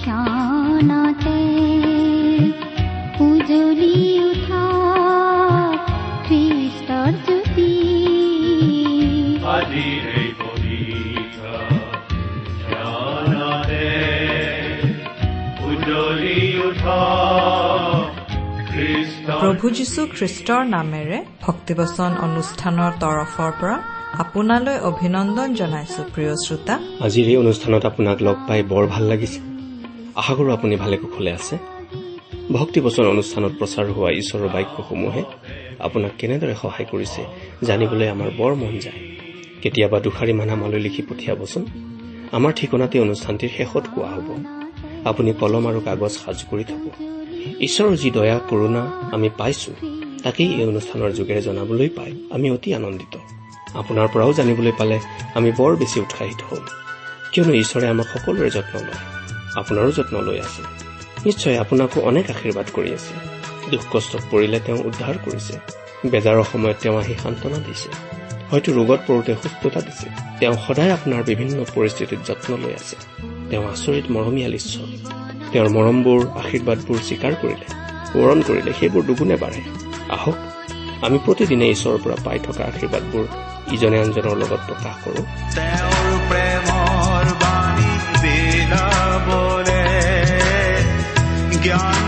ক্ষণতে উজলি উঠা খ্ৰীষ্টৰ জ্যোতি উঠা প্ৰভু যীশু খ্ৰীষ্টৰ নামেৰে ভক্তিবচন অনুষ্ঠানৰ তৰফৰ পৰা আপোনালৈ অভিনন্দন জনাইছো প্ৰিয় শ্ৰোতা। আজিৰ এই অনুষ্ঠানত আপোনাক লগ পাই বৰ ভাল লাগিছে। আশা কৰোঁ আপুনি ভালে কুশলে আছে। ভক্তিবচন অনুষ্ঠানত প্ৰচাৰ হোৱা ঈশ্বৰৰ বাক্যসমূহে আপোনাক কেনেদৰে সহায় কৰিছে জানিবলৈ আমাৰ বৰ মন যায়। কেতিয়াবা দুষাৰিমান আমালৈ লিখি পঠিয়াবচোন। আমাৰ ঠিকনাতে অনুষ্ঠানটিৰ শেষত কোৱা হ'ব। আপুনি কলম আৰু কাগজ সাজু কৰি থব ঈশ্বৰৰ যি দয়া কৰোণা আমি পাইছো তাকেই এই অনুষ্ঠানৰ যোগেৰে জনাবলৈ পাই আমি অতি আনন্দিত। আপোনাৰ পৰাও জানিবলৈ পালে আমি বৰ বেছি উৎসাহিত হ'ম। কিয়নো ঈশ্বৰে আমাক সকলোৰে যত্ন লয় আপোনাৰো যত্ন লৈ আছে। নিশ্চয় আপোনাকো অনেক আশীৰ্বাদ কৰি আছে। দুখ কষ্টত পৰিলে তেওঁ উদ্ধাৰ কৰিছে। বেজাৰৰ সময়ত তেওঁ আহি সান্তনা দিছে। হয়তো ৰোগত পৰোতে সুস্থতা দিছে। তেওঁ সদায় আপোনাৰ বিভিন্ন পৰিস্থিতিত যত্ন লৈ আছে। তেওঁ আচৰিত মৰমীয়াল ঈশ্বৰ। তেওঁৰ মৰমবোৰ আশীৰ্বাদবোৰ স্বীকাৰ কৰিলে সোঁৱৰণ কৰিলে সেইবোৰ দুগুণে বাঢ়ে। আহক আমি প্ৰতিদিনে ঈশ্বৰৰ পৰা পাই থকা আশীৰ্বাদবোৰ ইজনে আনজনৰ লগত প্ৰকাশ কৰোঁ প্ৰেমৰ জ্ঞান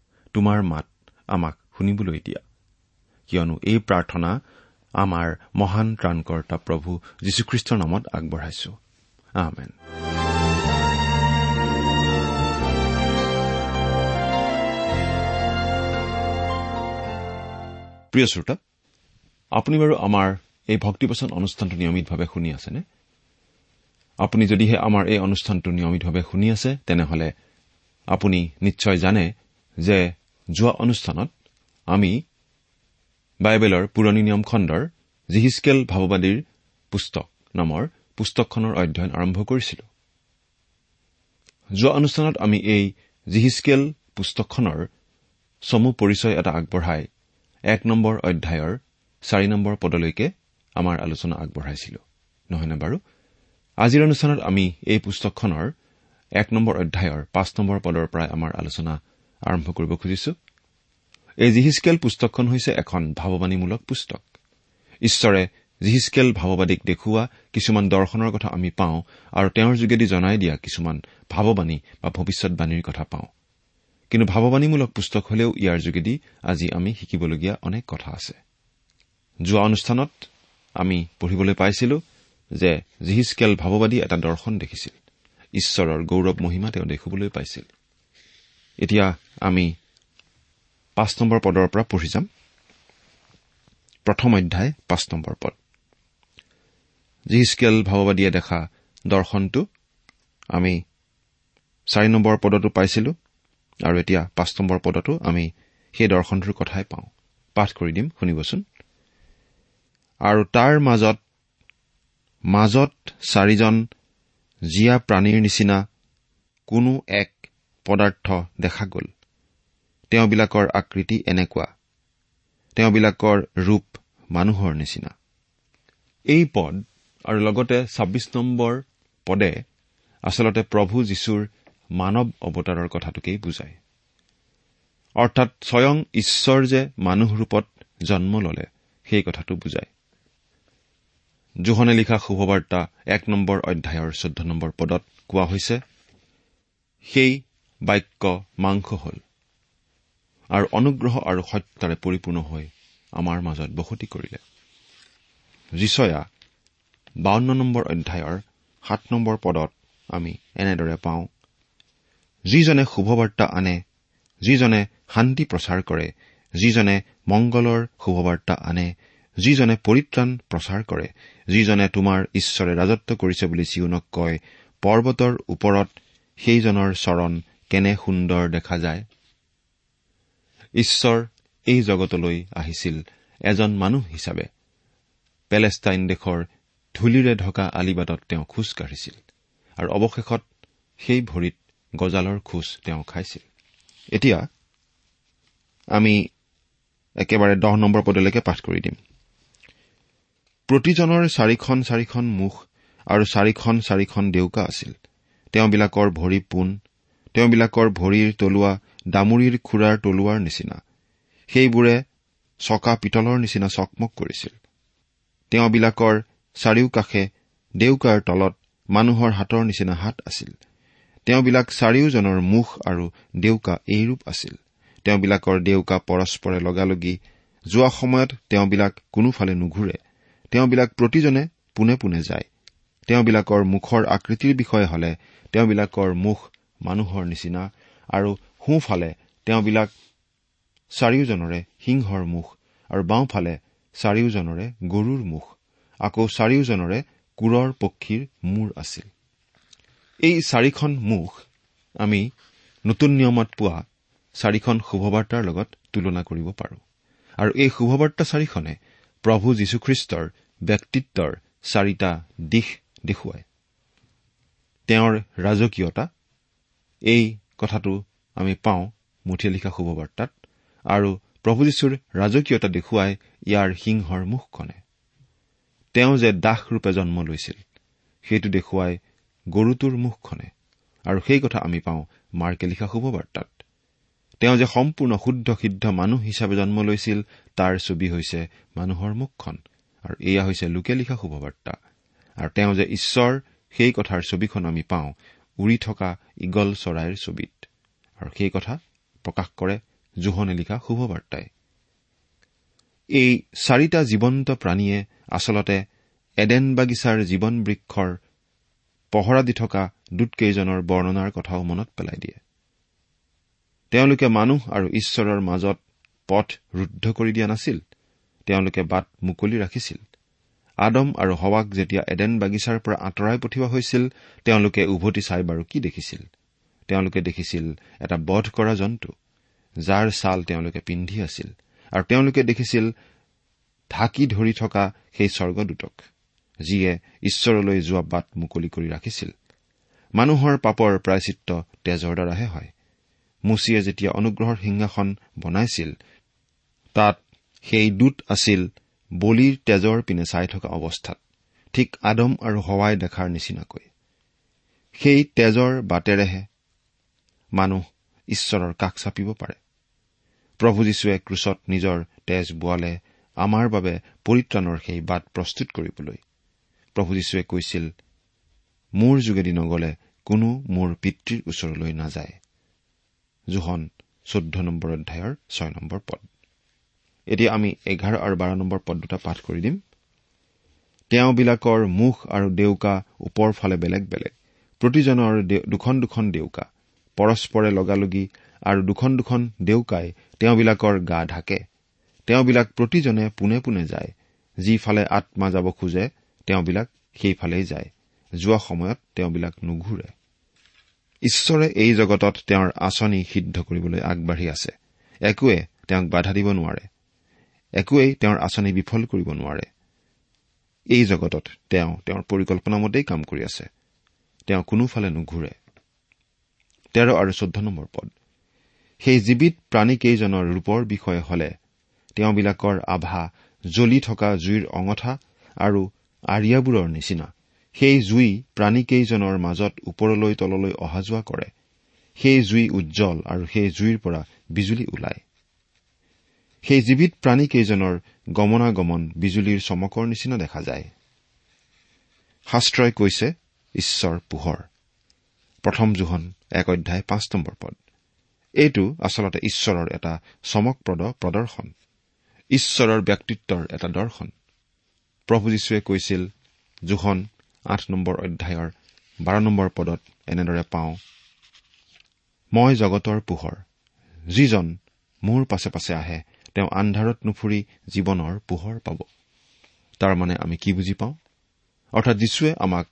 তোমাৰ মাত আমাক শুনিবলৈ দিয়া। কিয়নো এই প্ৰাৰ্থনা আমাৰ মহান ত্ৰাণকৰ্তা প্ৰভু যীশুখ্ৰীষ্টৰ নামত আগবঢ়াইছো। আমেন। প্ৰিয় শ্ৰোতা আপুনি বাৰু আমাৰ এই ভক্তিবচন অনুষ্ঠানটো নিয়মিতভাৱে শুনি আছেনে? আপুনি যদিহে আমাৰ এই অনুষ্ঠানটো নিয়মিতভাৱে শুনি আছে তেনেহলে আপুনি নিশ্চয় জানে যে যোৱা অনুষ্ঠানত আমি বাইবেলৰ পুৰণি নিয়ম খণ্ডৰ জিহিচকেল ভাৱবাদীৰ পুস্তক নামৰ পুস্তকখনৰ অধ্যয়ন আৰম্ভ কৰিছিলো। যোৱা অনুষ্ঠানত আমি এই জিহিচকেল পুস্তকখনৰ চমু পৰিচয় এটা আগবঢ়াই এক নম্বৰ অধ্যায়ৰ চাৰি নম্বৰ পদলৈকে আমাৰ আলোচনা আগবঢ়াইছিলো। নহয়নে বাৰু? আজিৰ অনুষ্ঠানত আমি এই পুস্তকখনৰ এক নম্বৰ অধ্যায়ৰ পাঁচ নম্বৰ পদৰ পৰাই আমাৰ আলোচনা আৰম্ভ কৰিব খুজিছো। এই জিহিচকেল পুস্তকখন হৈছে এখন ভাৱবাণীমূলক পুস্তক। ঈশ্বৰে জিহিচকেল ভাৱবাদীক দেখুওৱা কিছুমান দৰ্শনৰ কথা আমি পাওঁ আৰু তেওঁৰ যোগেদি জনাই দিয়া কিছুমান ভাৱবাণী বা ভৱিষ্যৎবাণীৰ কথা পাওঁ। কিন্তু ভাৱবাণীমূলক পুস্তক হলেও ইয়াৰ যোগেদি আজি আমি শিকিবলগীয়া অনেক কথা আছে। যোৱা অনুষ্ঠানত আমি পঢ়িবলৈ পাইছিলো যে জিহিচকেল ভাৱবাদী এটা দৰ্শন দেখিছিল। ঈশ্বৰৰ গৌৰৱ মহিমা তেওঁ দেখিবলৈ পাইছিল। এতিয়া আমি পাঁচ নম্বৰ পদৰ পৰা পঢ়ি যাম। প্ৰথম অধ্যায় পাঁচ নম্বৰ পদ। জিহিচকেল ভাৱবাদীয়ে দেখা দৰ্শনটো। আমি চাৰি নম্বৰ পদতো পাইছিলো আৰু এতিয়া পাঁচ নম্বৰ পদতো আমি সেই দৰ্শনটোৰ কথাই পাওঁ। পাঠ কৰি দিম শুনিবচোন। আৰু তাৰ মাজত মাজত চাৰিজন জীয়া প্ৰাণীৰ নিচিনা কোনো এক পদাৰ্থ দেখা গ'ল। তেওঁবিলাকৰ আকৃতি এনেকুৱা। তেওঁবিলাকৰ ৰূপ মানুহৰ নিচিনা। এই পদ আৰু লগতে ছাব্বিছ নম্বৰ পদে আচলতে প্ৰভু যীশুৰ মানৱ অৱতাৰৰ কথাটোকেই বুজায়। অৰ্থাৎ স্বয়ং ঈশ্বৰ যে মানুহ ৰূপত জন্ম ললে সেই কথাটো বুজায়। জোহনে লিখা শুভবাৰ্তা এক নম্বৰ অধ্যায়ৰ চৈধ্য নম্বৰ পদত কোৱা হৈছে সেই বাক্য মাংস হল। আৰু অনুগ্ৰহ আৰু সত্যৰে পৰিপূৰ্ণ হৈ আমাৰ মাজত বসতি কৰিলে। যিচয়া বাৱন্ন নম্বৰ অধ্যায়ৰ সাত নম্বৰ পদত আমি এনেদৰে পাওঁ যিজনে শুভবাৰ্তা আনে যিজনে শান্তি প্ৰচাৰ কৰে যিজনে মংগলৰ শুভবাৰ্তা আনে যিজনে পৰিত্ৰাণ প্ৰচাৰ কৰে যিজনে তোমাৰ ঈশ্বৰে ৰাজত্ব কৰিছে বুলি চিউনক কয় পৰ্বতৰ ওপৰত সেইজনৰ চৰণ কেনে সুন্দৰ দেখা যায়? ঈশ্বৰ এই জগতলৈ আহিছিল এজন মানুহ হিচাপে। পেলেষ্টাইন দেশৰ ধূলিৰে ঢকা আলিবাটত তেওঁ খোজ কাঢ়িছিল আৰু অৱশেষত সেই ভৰিত গজালৰ খোজ তেওঁ খাইছিল। এতিয়া আমি একেবাৰে দহ নম্বৰ পদলৈকে পাঠ কৰি দিম। প্ৰতিজনৰ চাৰিখন চাৰিখন মুখ আৰু চাৰিখন চাৰিখন ডেউকা আছিল। তেওঁবিলাকৰ ভৰি পোন তেওঁবিলাকৰ ভৰিৰ তলুৱা দামুৰিৰ খুৰাৰ তলুৱাৰ নিচিনা। সেইবোৰে চকা পিতলৰ নিচিনা চকমক কৰিছিল। তেওঁবিলাকৰ চাৰিওকাষে ডেউকাৰ তলত মানুহৰ হাতৰ নিচিনা হাত আছিল। তেওঁবিলাক চাৰিওজনৰ মুখ আৰু ডেউকা এইৰূপ আছিল। তেওঁবিলাকৰ ডেউকা পৰস্পৰে লগালগি যোৱা সময়ত তেওঁবিলাক কোনোফালে নুঘূৰে। তেওঁবিলাক প্ৰতিজনে পোনে পোনে যায়। তেওঁবিলাকৰ মুখৰ আকৃতিৰ বিষয়ে হলে তেওঁবিলাকৰ মুখ মানুহৰ নিচিনা আৰু সোঁফালে তেওঁবিলাক চাৰিওজনৰে সিংহৰ মুখ আৰু বাওঁফালে চাৰিওজনৰে গৰুৰ মুখ। আকৌ চাৰিওজনৰে কোৰৰ পক্ষীৰ মূৰ আছিল। এই চাৰিখন মুখ আমি নতুন নিয়মত পোৱা চাৰিখন শুভবাৰ্তাৰ লগত তুলনা কৰিব পাৰো। আৰু এই শুভবাৰ্তা চাৰিখনে প্ৰভু যীশুখ্ৰীষ্টৰ ব্যক্তিত্বৰ চাৰিটা দিশ দেখুৱায়। তেওঁৰ ৰাজকীয়তা এই কথাটো আমি পাওঁ মুঠিয়ে লিখা শুভবাৰ্তাত। আৰু প্ৰভু যীশুৰ ৰাজকীয়তা দেখুৱাই ইয়াৰ সিংহৰ মুখখনে তেওঁ যে দাসৰূপে জন্ম লৈছিল সেইটো দেখুৱাই গৰুটোৰ মুখখনে আৰু সেই কথা আমি পাওঁ মাৰ্কে লিখা শুভবাৰ্তাত। তেওঁ যে সম্পূৰ্ণ শুদ্ধ সিদ্ধ মানুহ হিচাপে জন্ম লৈছিল তাৰ ছবি হৈছে মানুহৰ মুখখন আৰু এয়া হৈছে লোকে লিখা শুভবাৰ্তা। আৰু তেওঁ যে ঈশ্বৰ সেই কথাৰ ছবিখন আমি পাওঁ উৰি থকা ইগল চৰাইৰ ছবিত। আৰু সেই কথা প্ৰকাশ কৰে জোহনে লিখা শুভবাৰ্তাই। এই চাৰিটা জীৱন্ত প্ৰাণীয়ে আচলতে এডেন বাগিচাৰ জীৱন বৃক্ষৰ পহৰা দি থকা দূতকেইজনৰ বৰ্ণনাৰ কথাও মনত পেলাই দিয়ে। তেওঁলোকে মানুহ আৰু ঈশ্বৰৰ মাজত পথ ৰুদ্ধ কৰি দিয়া নাছিল। তেওঁলোকে বাট মুকলি ৰাখিছিল। আদম আৰু হৱাক যেতিয়া এডেন বাগিচাৰ পৰা আঁতৰাই পঠিওৱা হৈছিল তেওঁলোকে উভতি চাই বাৰু কি দেখিছিল? তেওঁলোকে দেখিছিল এটা বধ কৰা জন্তু যাৰ ছাল তেওঁলোকে পিন্ধি আছিল আৰু তেওঁলোকে দেখিছিল ঢাকি ধৰি থকা সেই স্বৰ্গদূতক যিয়ে ঈশ্বৰলৈ যোৱা বাট মুকলি কৰি ৰাখিছিল। মানুহৰ পাপৰ প্ৰায়চিত্ৰ তেজৰ দ্বাৰাহে হয়। মুচিয়ে যেতিয়া অনুগ্ৰহৰ সিংহাসন বনাইছিল তাত সেই দূত আছিল বলিৰ তেজৰ পিনে চাই থকা অৱস্থাত ঠিক আদম আৰু হৱাই দেখাৰ নিচিনাকৈ। সেই তেজৰ বাটেৰেহে মানুহ ঈশ্বৰৰ কাষ চাপিব পাৰে। প্ৰভু যীশুৱে ক্ৰুচত নিজৰ তেজ বোৱালে আমাৰ বাবে পৰিত্ৰাণৰ সেই বাট প্ৰস্তুত কৰিবলৈ। প্ৰভু যীশুৱে কৈছিল মোৰ যোগেদি নগলে কোনো মোৰ পিতৃৰ ওচৰলৈ নাযায়। জোহন চৈধ্য নম্বৰ অধ্যায়ৰ ছয় নম্বৰ পদ। এতিয়া আমি এঘাৰ আৰু বাৰ নম্বৰ পদ দুটা পাঠ কৰি দিম। তেওঁবিলাকৰ মুখ আৰু ডেউকা ওপৰ ফালে বেলেগ বেলেগ। প্ৰতিজনৰ দুখন দুখন ডেউকা পৰস্পৰে লগালগি আৰু দুখন দুখন ডেউকাই তেওঁবিলাকৰ গা ঢাকে। তেওঁবিলাক প্ৰতিজনে পোনে পোনে যায়। যিফালে আত্মা যাব খোজে তেওঁবিলাক সেইফালেই যায়। যোৱা সময়ত তেওঁবিলাক নুঘূৰে। ঈশ্বৰে এই জগতত তেওঁৰ আঁচনি সিদ্ধ কৰিবলৈ আগবাঢ়ি আছে। একোৱে তেওঁক বাধা দিব নোৱাৰে। একোৱেই তেওঁৰ আঁচনি বিফল কৰিব নোৱাৰে। এই জগতত তেওঁ তেওঁৰ পৰিকল্পনা মতেই কাম কৰি আছে। তেওঁ কোনোফালে নুঘূৰে। তেৰ আৰু চৈধ্য নম্বৰ পদ। সেই জীৱিত প্ৰাণীকেইজনৰ ৰূপৰ বিষয়ে হলে তেওঁবিলাকৰ আভা জ্বলি থকা জুইৰ অঙঠা আৰু আৰিয়াবোৰৰ নিচিনা। সেই জুই প্ৰাণীকেইজনৰ মাজত ওপৰলৈ তললৈ অহা যোৱা কৰে। সেই জুই উজ্জ্বল আৰু সেই জুইৰ পৰা বিজুলী ওলায়। সেই জীৱিত প্ৰাণীকেইজনৰ গমনাগমন বিজুলীৰ চমকৰ নিচিনা দেখা যায়। শাস্ত্ৰই কৈছে ঈশ্বৰ পোহৰ। প্ৰথম জোহন এক অধ্যায় পাঁচ নম্বৰ পদ। এইটো আচলতে ঈশ্বৰৰ এটা চমকপ্ৰদ প্ৰদৰ্শন। ঈশ্বৰৰ ব্যক্তিত্বৰ এটা দৰ্শন। প্ৰভু যীশুৱে কৈছিল জোহন আঠ নম্বৰ অধ্যায়ৰ বাৰ নম্বৰ পদত এনেদৰে পাওঁ মই জগতৰ পোহৰ যিজন মোৰ পাছে পাছে আহে তেওঁ আন্ধাৰত নুফুৰি জীৱনৰ পোহৰ পাব। তাৰমানে আমি কি বুজি পাওঁ? অৰ্থাৎ যীশুৱে আমাক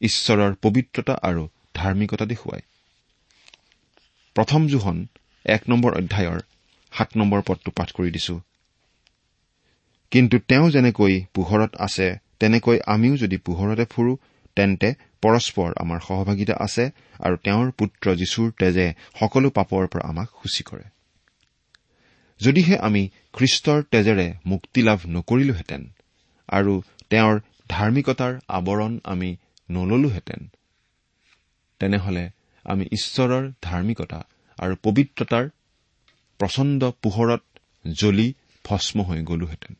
ঈশ্বৰৰ পবিত্ৰতা আৰু ধাৰ্মিকতা দেখুৱায়। প্ৰথম জোহন এক নম্বৰ অধ্যায়ৰ সাত নম্বৰ পদটো পাঠ কৰি দিছো। কিন্তু তেওঁ যেনেকৈ পোহৰত আছে তেনেকৈ আমিও যদি পোহৰতে ফুৰো তেন্তে পৰস্পৰ আমাৰ সহভাগিতা আছে আৰু তেওঁৰ পুত্ৰ যীশুৰ তেজে সকলো পাপৰ পৰা আমাক সূচী কৰে। যদিহে আমি খ্ৰীষ্টৰ তেজেৰে মুক্তি লাভ নকৰিলোহেঁতেন আৰু তেওঁৰ ধাৰ্মিকতাৰ আৱৰণ আমি নললোহেঁতেন তেনেহলে আমি ঈশ্বৰৰ ধাৰ্মিকতা আৰু পবিত্ৰতাৰ প্ৰচণ্ড পোহৰত জ্বলি ভস্ম হৈ গলোহেঁতেন।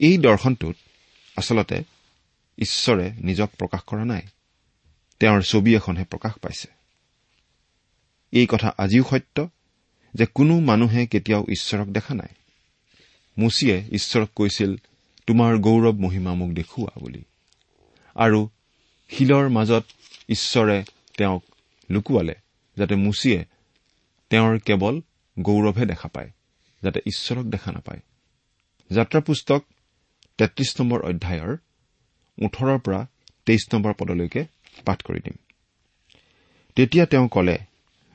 এই দৰ্শনটোত আচলতে ঈশ্বৰে নিজক প্ৰকাশ কৰা নাই তেওঁৰ ছবি এখনহে প্ৰকাশ পাইছে। এই কথা আজিও সত্য যে কোনো মানুহে কেতিয়াও ঈশ্বৰক দেখা নাই। মুচিয়ে ঈশ্বৰক কৈছিল তোমাৰ গৌৰৱ মহিমা মোক দেখুওৱা বুলি। আৰু শিলৰ মাজত ঈশ্বৰে তেওঁক লুকুৱালে যাতে মুচিয়ে তেওঁৰ কেৱল গৌৰৱহে দেখা পায় যাতে ঈশ্বৰক দেখা নাপায়। যাত্ৰা পুস্তক তেত্ৰিশ নম্বৰ অধ্যায়ৰ ওঠৰৰ পৰা তেইছ নম্বৰ পদলৈকে পাঠ কৰি দিম। তেতিয়া তেওঁ কলে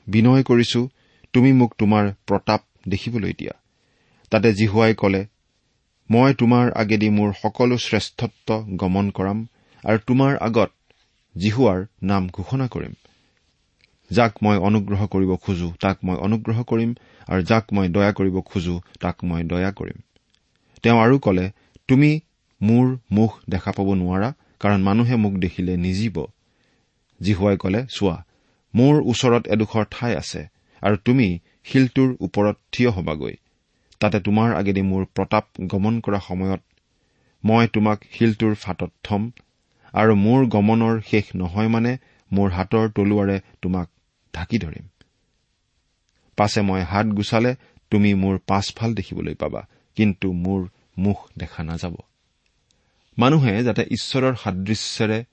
বিনয় কৰিছো তুমি মোক তোমাৰ প্ৰতাপ দেখিবলৈ দিয়া। তাতে জিহুৱাই কলে মই তোমাৰ আগেদি মোৰ সকলো শ্ৰেষ্ঠত্ব গমন কৰাম আৰু তোমাৰ আগত জিহুৱাৰ নাম ঘোষণা কৰিম। যাক মই অনুগ্ৰহ কৰিব খোজো তাক মই অনুগ্ৰহ কৰিম আৰু যাক মই দয়া কৰিব খোজো তাক মই দয়া কৰিম। তেওঁ আৰু কলে তুমি মোৰ মুখ দেখা পাব নোৱাৰা কাৰণ মানুহে মোক দেখিলে নিজিব। জিহুৱাই কলে চোৱা মোৰ ওচৰত এডোখৰ ঠাই আছে আৰু তুমি শিলটোৰ ওপৰত থিয় হবাগৈ। তাতে তোমাৰ আগেদি মোৰ প্ৰতাপ গমন কৰা সময়ত মই তোমাক শিলটোৰ ফাটত থম আৰু মোৰ গমনৰ শেষ নহয় মানে মোৰ হাতৰ তলুৱাৰে তোমাক ঢাকি ধৰিম। পাছে মই হাত গুচালে তুমি মোৰ পাছফাল দেখিবলৈ পাবা কিন্তু মোৰ মুখ দেখা নাযাব। মানুহে যাতে ঈশ্বৰৰ সাদৃশ্যেৰে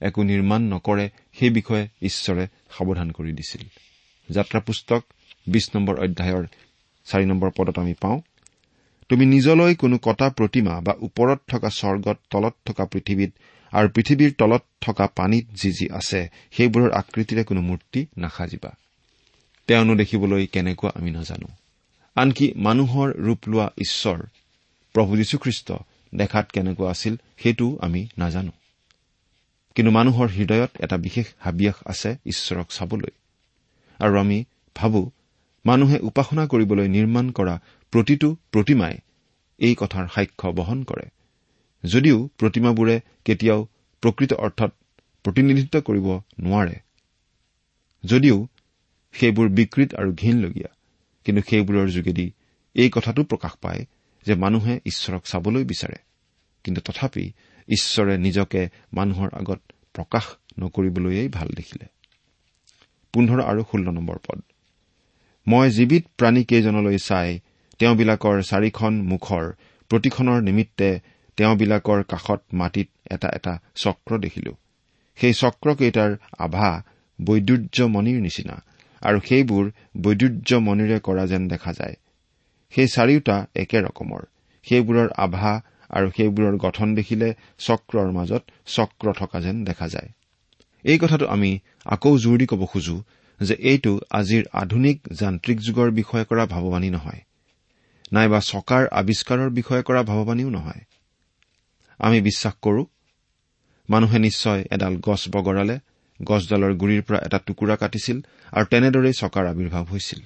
একো নিৰ্মাণ নকৰে সেই বিষয়ে ঈশ্বৰে সাৱধান কৰি দিছিল। যাত্ৰা পুস্তক বিশ নম্বৰ অধ্যায়ৰ চাৰি নম্বৰ পদত আমি পাওঁ তুমি নিজলৈ কোনো কটা প্ৰতিমা বা ওপৰত থকা স্বৰ্গত তলত থকা পৃথিৱীত আৰু পৃথিৱীৰ তলত থকা পানীত যি যি আছে সেইবোৰৰ আকৃতিৰে কোনো মূৰ্তি নাসাজিবা। তেওঁনো দেখিবলৈ কেনেকুৱা আমি নাজানো। আনকি মানুহৰ ৰূপ লোৱা ঈশ্বৰ প্ৰভু যীশুখ্ৰীষ্ট দেখাত কেনেকুৱা আছিল সেইটোও আমি নাজানো। কিন্তু মানুহৰ হৃদয়ত এটা বিশেষ হাবিয়াস আছে ঈশ্বৰক চাবলৈ। আৰু আমি ভাবো মানুহে উপাসনা কৰিবলৈ নিৰ্মাণ কৰা প্ৰতিটো প্ৰতিমাই এই কথাৰ সাক্ষ্য বহন কৰে। যদিও প্ৰতিমাবোৰে কেতিয়াও প্ৰকৃত অৰ্থত প্ৰতিনিধিত্ব কৰিব নোৱাৰে। যদিও সেইবোৰ বিকৃত আৰু ঘীনলগীয়া কিন্তু সেইবোৰৰ যোগেদি এই কথাটো প্ৰকাশ পায় যে মানুহে ঈশ্বৰক চাবলৈ বিচাৰে। কিন্তু তথাপি ঈশ্বৰে নিজকে মানুহৰ আগত প্ৰকাশ নকৰিবলৈয়ে ভাল দেখিলে। পোন্ধৰ আৰু ষোল্ল নম্বৰ পদ। মই জীৱিত প্ৰাণীকেইজনলৈ চাই তেওঁবিলাকৰ চাৰিখন মুখৰ প্ৰতিখনৰ নিমিত্তে তেওঁবিলাকৰ কাষত মাটিত এটা এটা চক্ৰ দেখিলো। সেই চক্ৰকেইটাৰ আভা বৈদুৰ্যমণিৰ নিচিনা আৰু সেইবোৰ বৈদুৰ্যমণিৰে কৰা যেন দেখা যায়। সেই চাৰিওটা একে ৰকমৰ। সেইবোৰৰ আভা আৰু সেইবোৰৰ গঠন দেখিলে চক্ৰৰ মাজত চক্ৰ থকা যেন দেখা যায়। এই কথাটো আমি আকৌ জোৰ দি ক'ব খোজো যে এইটো আজিৰ আধুনিক যান্ত্ৰিক যুগৰ বিষয়ে কৰা ভাৱবাণী নহয়। নাইবা চকাৰ আৱিষ্কাৰৰ বিষয়ে কৰা ভাৱবাণীও নহয়। আমি বিশ্বাস কৰো মানুহে নিশ্চয় এডাল গছ বগৰালে গছডালৰ গুৰিৰ পৰা এটা টুকুৰা কাটিছিল আৰু তেনেদৰেই চকাৰ আৱিৰ্ভাৱ হৈছিল।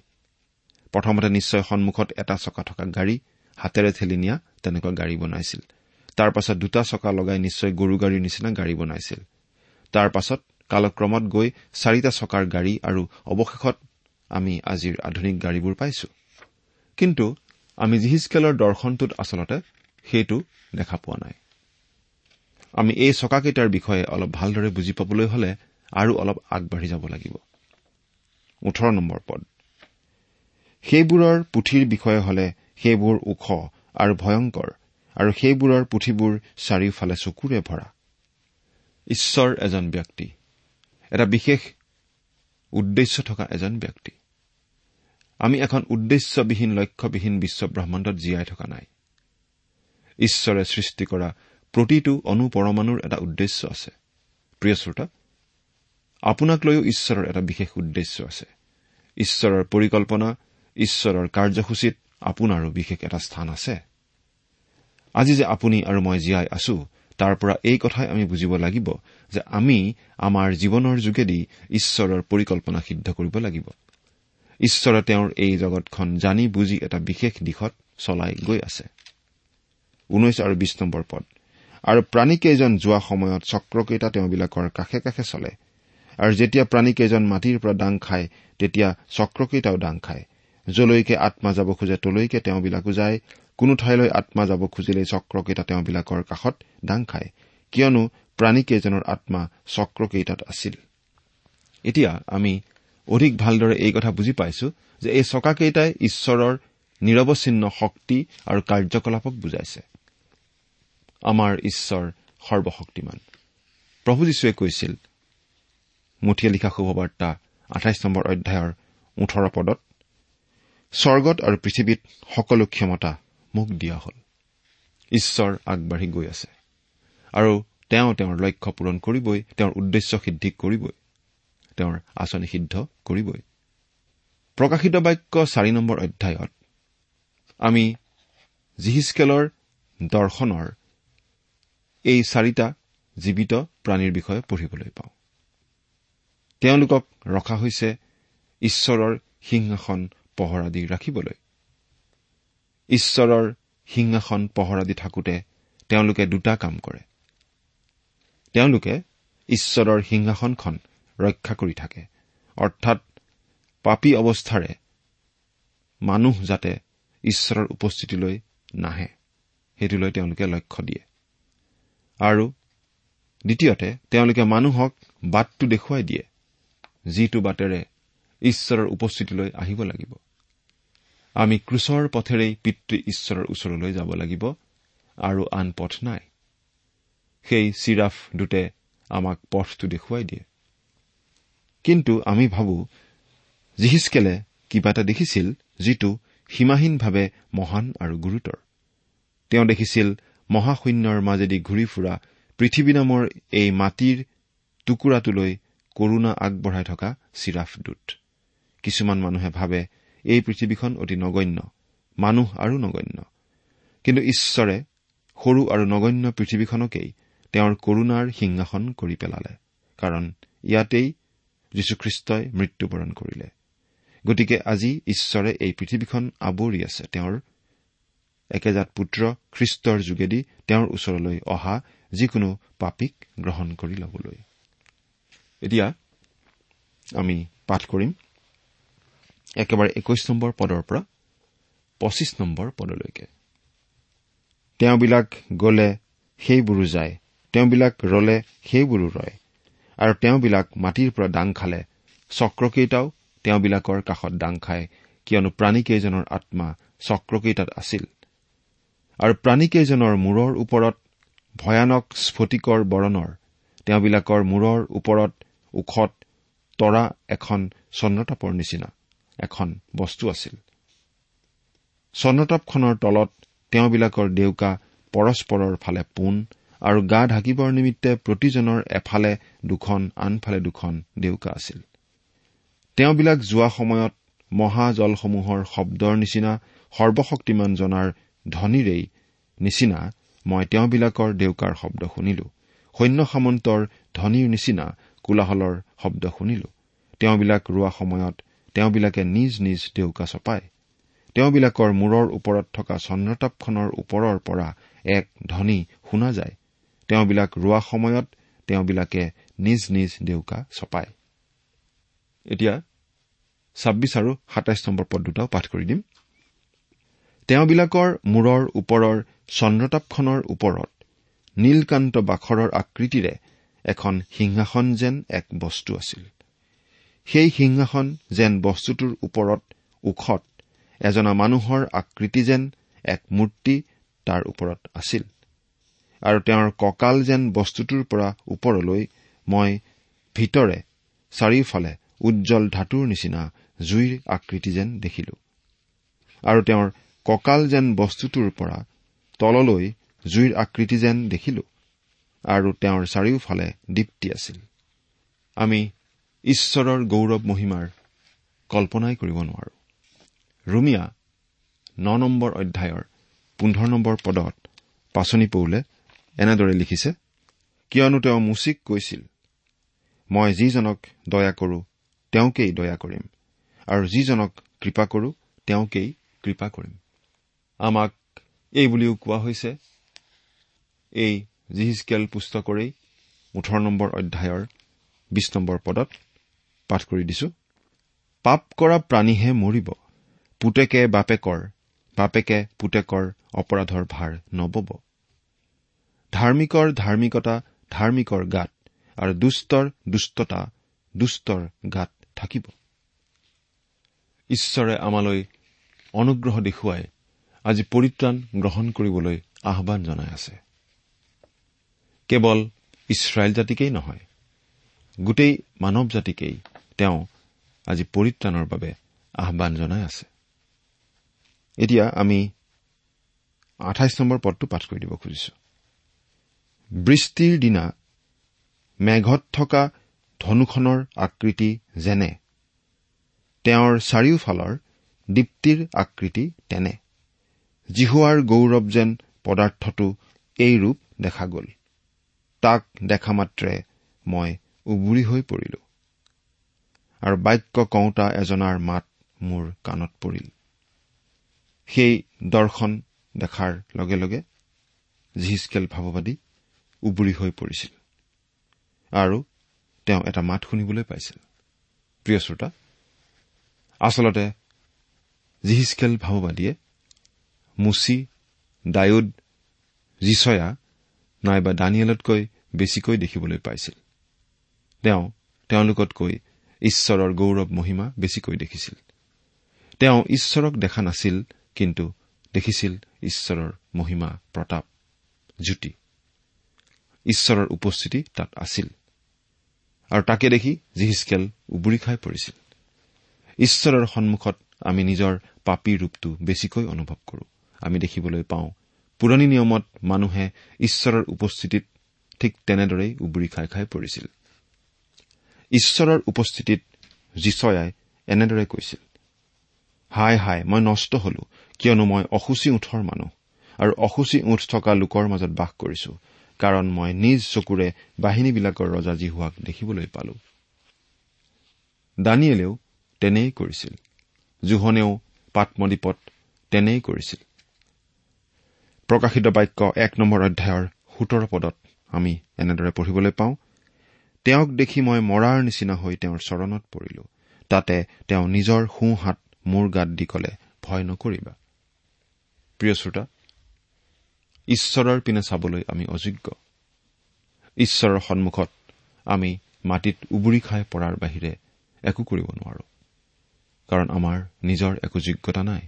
প্ৰথমতে নিশ্চয় সন্মুখত এটা চকা থকা গাড়ী হাতেৰে ঠেলি নিয়া তেনেকুৱা গাড়ী বনাইছিল। তাৰ পাছত দুটা চকা লগাই নিশ্চয় গৰু গাড়ীৰ নিচিনা গাড়ী বনাইছিল। তাৰ পাছত কালক্ৰমত গৈ চাৰিটা চকাৰ গাড়ী আৰু অৱশেষত আমি আজিৰ আধুনিক গাড়ীবোৰ পাইছো। কিন্তু আমি জিহিচকেলৰ দৰ্শনটোত আচলতে সেইটো দেখা পোৱা নাই। আমি এই চকাকেইটাৰ বিষয়ে অলপ ভালদৰে বুজি পাবলৈ হলে আৰু অলপ আগবাঢ়ি যাব লাগিব। সেইবোৰৰ পুথিৰ বিষয়ে হলে সেইবোৰ ওখ আৰু ভয়ংকৰ আৰু সেইবোৰৰ পুথিবোৰ চাৰিওফালে চকুৰে ভৰা। ঈশ্বৰ এজন ব্যক্তি। এটা বিশেষ উদ্দেশ্য থকা এজন ব্যক্তি। আমি এখন উদ্দেশ্যবিহীন লক্ষ্যবিহীন বিশ্ব ব্ৰহ্মাণ্ডত জীয়াই থকা নাই। ঈশ্বৰে সৃষ্টি কৰা প্ৰতিটো অনুপৰমাণুৰ এটা উদ্দেশ্য আছে। প্ৰিয় শ্ৰোতা আপোনাক লৈও ঈশ্বৰৰ এটা বিশেষ উদ্দেশ্য আছে। ঈশ্বৰৰ পৰিকল্পনা ঈশ্বৰৰ কাৰ্যসূচীত আপোনাৰো বিশেষ এটা স্থান আছে। আজি যে আপুনি আৰু মই জীয়াই আছো তাৰ পৰা এই কথাই আমি বুজিব লাগিব যে আমি আমাৰ জীৱনৰ যোগেদি ঈশ্বৰৰ পৰিকল্পনা সিদ্ধ কৰিব লাগিব। ঈশ্বৰে তেওঁৰ এই জগতখন জানি বুজি এটা বিশেষ দিশত চলাই গৈ আছে। ঊনৈশ আৰু বিশ নম্বৰ পদ। আৰু প্ৰাণীকেইজন যোৱা সময়ত চক্ৰকেইটা তেওঁবিলাকৰ কাষে কাষে চলে। আৰু যেতিয়া প্ৰাণীকেইজন মাটিৰ পৰা দাং খায় তেতিয়া চক্ৰকেইটাও দাং খায়। যলৈকে আত্মা যাব খোজে তলৈকে তেওঁবিলাকো যায়। কোনো ঠাইলৈ আত্মা যাব খুজিলেই চক্ৰকেইটা তেওঁবিলাকৰ কাষত দাং খায়। কিয়নো প্ৰাণীকেইজনৰ আত্মা চক্ৰকেইটাত আছিল। এতিয়া আমি অধিক ভালদৰে এই কথা বুজি পাইছো যে এই চকাকেইটাই ঈশ্বৰৰ নিৰৱচ্ছিন্ন শক্তি আৰু কাৰ্যকলাপক বুজাইছে। আমাৰ ঈশ্বৰ সৰ্বশক্তিমান। প্ৰভু যীশুৱে কৈছিল মুঠিয়ে লিখা শুভবাৰ্তা আঠাইছ নম্বৰ অধ্যায়ৰ ওঠৰ পদত স্বৰ্গত আৰু পৃথিৱীত সকলো ক্ষমতা মোক দিয়া হ'ল। ঈশ্বৰ আগবাঢ়ি গৈ আছে। আৰু তেওঁ তেওঁৰ লক্ষ্য পূৰণ কৰিবই তেওঁৰ উদ্দেশ্য সিদ্ধি কৰিবই তেওঁৰ আঁচনি সিদ্ধ কৰিবই। প্ৰকাশিত বাক্য চাৰি নম্বৰ অধ্যায়ত আমি জিহিচকেলৰ দৰ্শনৰ এই চাৰিটা জীৱিত প্ৰাণীৰ বিষয়ে পঢ়িবলৈ পাওঁ। তেওঁলোকক ৰখা হৈছে ঈশ্বৰৰ সিংহাসন পহৰা দি ৰাখিবলৈ। ঈশ্বৰৰ সিংহাসন পহৰা দি থাকোতে তেওঁলোকে দুটা কাম কৰে। তেওঁলোকে ঈশ্বৰৰ সিংহাসনখন ৰক্ষা কৰি থাকে। অৰ্থাৎ পাপী অৱস্থাৰে মানুহ যাতে ঈশ্বৰৰ উপস্থিতিলৈ নাহে সেইটোলৈ তেওঁলোকে লক্ষ্য দিয়ে। আৰু দ্বিতীয়তে তেওঁলোকে মানুহক বাটটো দেখুৱাই দিয়ে যিটো বাটেৰে ঈশ্বৰৰ উপস্থিতিলৈ আহিব লাগিব। আমি ক্ৰুচৰ পথেৰেই পিতৃ ঈশ্বৰৰ ওচৰলৈ যাব লাগিব আৰু আন পথ নাই। সেই চিৰাফ দুটে আমাক পথটো দেখুৱাই দিয়ে। কিন্তু আমি ভাবো জিহিচকেলে কিবা এটা দেখিছিল যিটো সীমাহীনভাৱে মহান আৰু গুৰুতৰ। তেওঁ দেখিছিল মহাশূন্যৰ মাজেদি ঘূৰি ফুৰা পৃথিৱী নামৰ এই মাটিৰ টুকুৰাটোলৈ কৰুণা আগবঢ়াই থকা চিৰাফদূত কিছুমান মানুহে ভাবে এই পৃথিৱীখন অতি নগণ্য মানুহ আৰু নগণ্য। কিন্তু ঈশ্বৰে সৰু আৰু নগণ্য পৃথিৱীখনকেই তেওঁৰ কৰুণাৰ সিংহাসন কৰি পেলালে কাৰণ ইয়াতেই যীশুখ্ৰীষ্টই মৃত্যুবৰণ কৰিলে। গতিকে আজি ঈশ্বৰে এই পৃথিৱীখন আৱৰি আছে তেওঁৰ একেজাত পুত্ৰ খ্ৰীষ্টৰ যোগেদি তেওঁৰ ওচৰলৈ অহা যিকোনো পাপীক গ্ৰহণ কৰি ল'বলৈ। এতিয়া আমি পাঠ কৰিম। একেবাৰে একৈশ নম্বৰ পদৰ পৰা পঁচিছ নম্বৰ পদলৈকে। তেওঁবিলাক গলে সেইবোৰো যায় তেওঁবিলাক ৰলে সেইবোৰো ৰয় আৰু তেওঁবিলাক মাটিৰ পৰা দাং খালে চক্ৰকেইটাও তেওঁবিলাকৰ কাষত দাং খায় কিয়নো প্ৰাণীকেইজনৰ আত্মা চক্ৰকেইটাত আছিল। আৰু প্ৰাণীকেইজনৰ মূৰৰ ওপৰত ভয়ানক স্ফটিকৰ বৰণৰ তেওঁবিলাকৰ মূৰৰ ওপৰত ওখত তৰা এখন চন্দ্ৰতাপৰ নিচিনা। এখন বস্তু আছিল। চন্দ্ৰতাপখনৰ তলত তেওঁবিলাকৰ ডেউকা পৰস্পৰৰ ফালে পোন আৰু গা ঢাকিবৰ নিমিত্তে প্ৰতিজনৰ এফালে দুখন আনফালে দুখন ডেউকা আছিল। তেওঁবিলাক যোৱা সময়ত মহাজলসমূহৰ শব্দৰ নিচিনা সৰ্বশক্তিমান জনাৰ ধ্বনিৰেই নিচিনা মই তেওঁবিলাকৰ ডেউকাৰ শব্দ শুনিলো। সৈন্য সামন্তৰ ধ্বনিৰ নিচিনা কোলাহলৰ শব্দ শুনিলো। তেওঁবিলাক ৰোৱা সময়ত তেওঁবিলাকে নিজ নিজ ডেউকা চপায়। তেওঁবিলাকৰ মূৰৰ ওপৰত থকা চন্দ্ৰতাপখনৰ ওপৰৰ পৰা এক ধ্বনি শুনা যায়। তেওঁবিলাক ৰোৱা সময়ত তেওঁবিলাকে নিজ নিজ ডেউকা চপায়। এতিয়া ছাব্বিছ আৰু সাতাইছ নম্বৰ পদ দুটাও পাঠ কৰি দিম। তেওঁবিলাকৰ মূৰৰ ওপৰৰ চন্দ্ৰতাপখনৰ ওপৰত নীলকান্ত বাখৰৰ আকৃতিৰে এখন সিংহাসন যেন এক বস্তু আছিল। সেই সিংহাসন যেন বস্তুটোৰ ওপৰত ওখত। এজনা মানুহৰ আকৃতি যেন এক মূৰ্তি তাৰ ওপৰত আছিল। আৰু তেওঁৰ কঁকাল যেন বস্তুটোৰ পৰা ওপৰলৈ মই ভিতৰে চাৰিওফালে উজ্জ্বল ধাতুৰ নিচিনা জুইৰ আকৃতি যেন দেখিলো। আৰু তেওঁৰ কঁকাল যেন বস্তুটোৰ পৰা তললৈ জুইৰ আকৃতি যেন দেখিলো। আৰু তেওঁৰ চাৰিওফালে দীপ্তি আছিল। আমি ঈশ্বৰৰ গৌৰৱ মহিমাৰ কল্পনাই কৰিব নোৱাৰো। ৰুমিয়া ন নম্বৰ অধ্যায়ৰ পোন্ধৰ নম্বৰ পদত পাচনি পৌলে এনেদৰে লিখিছে কিয়নো তেওঁ মুচিক কৈছিল মই যিজনক দয়া কৰো তেওঁকেই দয়া কৰিম আৰু যিজনক কৃপা কৰো তেওঁকেই কৃপা কৰিম। আমাক এই বুলিও কোৱা হৈছে এই জিহিচকেল পুস্তকৰেই ওঠৰ নম্বৰ অধ্যায়ৰ বিশ নম্বৰ পদত পাঠ কৰি দিছো। পাপ কৰা প্ৰাণীহে মৰিব। পুতেকে বাপেকৰ বাপেকে পুতেকৰ অপৰাধৰ ভাৰ নবব। ধাৰ্মিকৰ ধাৰ্মিকতা ধাৰ্মিকৰ গাত আৰু দুষ্টৰ দুষ্টতা দুষ্টৰ গাত থাকিব। ঈশ্বৰে আমালৈ অনুগ্ৰহ দেখুৱাই আজি পৰিত্ৰাণ গ্ৰহণ কৰিবলৈ আহান জনাই আছে। কেৱল ইছৰাইল জাতিকেই নহয় গোটেই মানৱ জাতিকেই তেওঁ আজি পৰিত্ৰাণৰ বাবে আহান জনাই আছে। এতিয়া আমি আঠাইছ নম্বৰ পদটো পাঠ কৰি দিব খুজিছো। বৃষ্টিৰ দিনা মেঘত থকা ধনুখনৰ আকৃতি যেনে তেওঁৰ চাৰিওফালৰ দীপ্তিৰ আকৃতি তেনে জিহুৱাৰ গৌৰৱ যেন পদাৰ্থটো এই ৰূপ দেখা গ'ল। তাক দেখা মাত্ৰে মই উবুৰি হৈ পৰিলো। আৰু বাক্য কওঁতা এজনাৰ মাত মোৰ কাণত পৰিল। সেই দৰ্শন দেখাৰ লগে লগে জিহিচকেল ভাৱবাদী উবুৰি হৈ পৰিছিল আৰু তেওঁ এটা মাত শুনিবলৈ পাইছিল। প্ৰিয় শ্ৰোতা আচলতে জিহিচকেল ভাৱবাদীয়ে মুচি ডায়ুদ জিচয়া নাইবা দানিয়েলতকৈ বেছিকৈ দেখিবলৈ পাইছিল। তেওঁ তেওঁলোকতকৈ ঈশ্বৰৰ গৌৰৱ মহিমা বেছিকৈ দেখিছিল। তেওঁ ঈশ্বৰক দেখা নাছিল কিন্তু দেখিছিল ঈশ্বৰৰ মহিমা প্ৰতাপ জ্যোতি। ঈশ্বৰৰ উপস্থিতি তাত আছিল। আৰু তাকে দেখি জিহিচকেল উবুৰি খাই পৰিছিল। ঈশ্বৰৰ সন্মুখত আমি নিজৰ পাপীৰ ৰূপটো বেছিকৈ অনুভৱ কৰো। আমি দেখিবলৈ পাওঁ পুৰণি নিয়মত মানুহে ঈশ্বৰৰ উপস্থিতিত ঠিক তেনেদৰেই উবুৰি খাই খাই পৰিছিল। ঈশ্বৰৰ উপস্থিতিত যিচয়াই এনেদৰে কৈছিল হাই হাই মই নষ্ট হলো কিয়নো মই অসুচী ওঠৰ মানুহ আৰু অসুচী ওঠ থকা লোকৰ মাজত বাস কৰিছো কাৰণ মই নিজ চকুৰে বাহিনীবিলাকৰ ৰজা জিহুৱাক দেখিবলৈ পালো। দানিয়েলেও তেনেই কৰিছিল জোহনেও পাত্মদ্বীপত তেনেই কৰিছিল। প্ৰকাশিত বাক্য এক নম্বৰ অধ্যায়ৰ সোতৰ পদত আমি এনেদৰে পঢ়িবলৈ পাওঁ তেওঁক দেখি মই মৰাৰ নিচিনা হৈ তেওঁৰ চৰণত পৰিলো। তাতে তেওঁ নিজৰ সোঁ হাত মোৰ গাত দি কলে ভয় নকৰিবা। প্ৰিয় শ্ৰোতা ঈশ্বৰৰ পিনে চাবলৈ আমি অযোগ্য। ঈশ্বৰৰ সন্মুখত আমি মাটিত উবুৰি খাই পৰাৰ বাহিৰে একো কৰিব নোৱাৰো। কাৰণ আমাৰ নিজৰ একো যোগ্যতা নাই।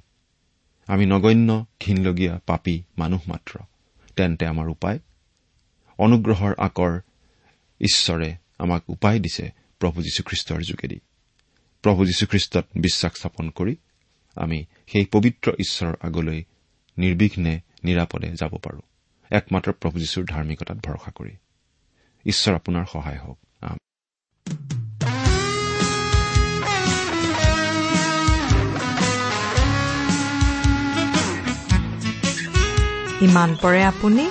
আমি নগণ্য ঘীনলগীয়া পাপী মানুহ মাত্ৰ। তেন্তে আমাৰ উপায়? অনুগ্ৰহৰ আকৰ ঈশ্বৰে আমাক উপায় দিছে প্ৰভু যীশুখ্ৰীষ্টৰ যোগেদি। প্ৰভু যীশুখ্ৰীষ্টত বিশ্বাস স্থাপন কৰি আমি সেই পবিত্ৰ ঈশ্বৰৰ আগলৈ নিৰ্বিঘ্নে নিৰাপদে যাব পাৰো। একমাত্ৰ প্ৰভু যীশুৰ ধাৰ্মিকতাত ভৰসা কৰি। ঈশ্বৰ আপোনাৰ সহায় হওক। ইমান পৰে আপুনি?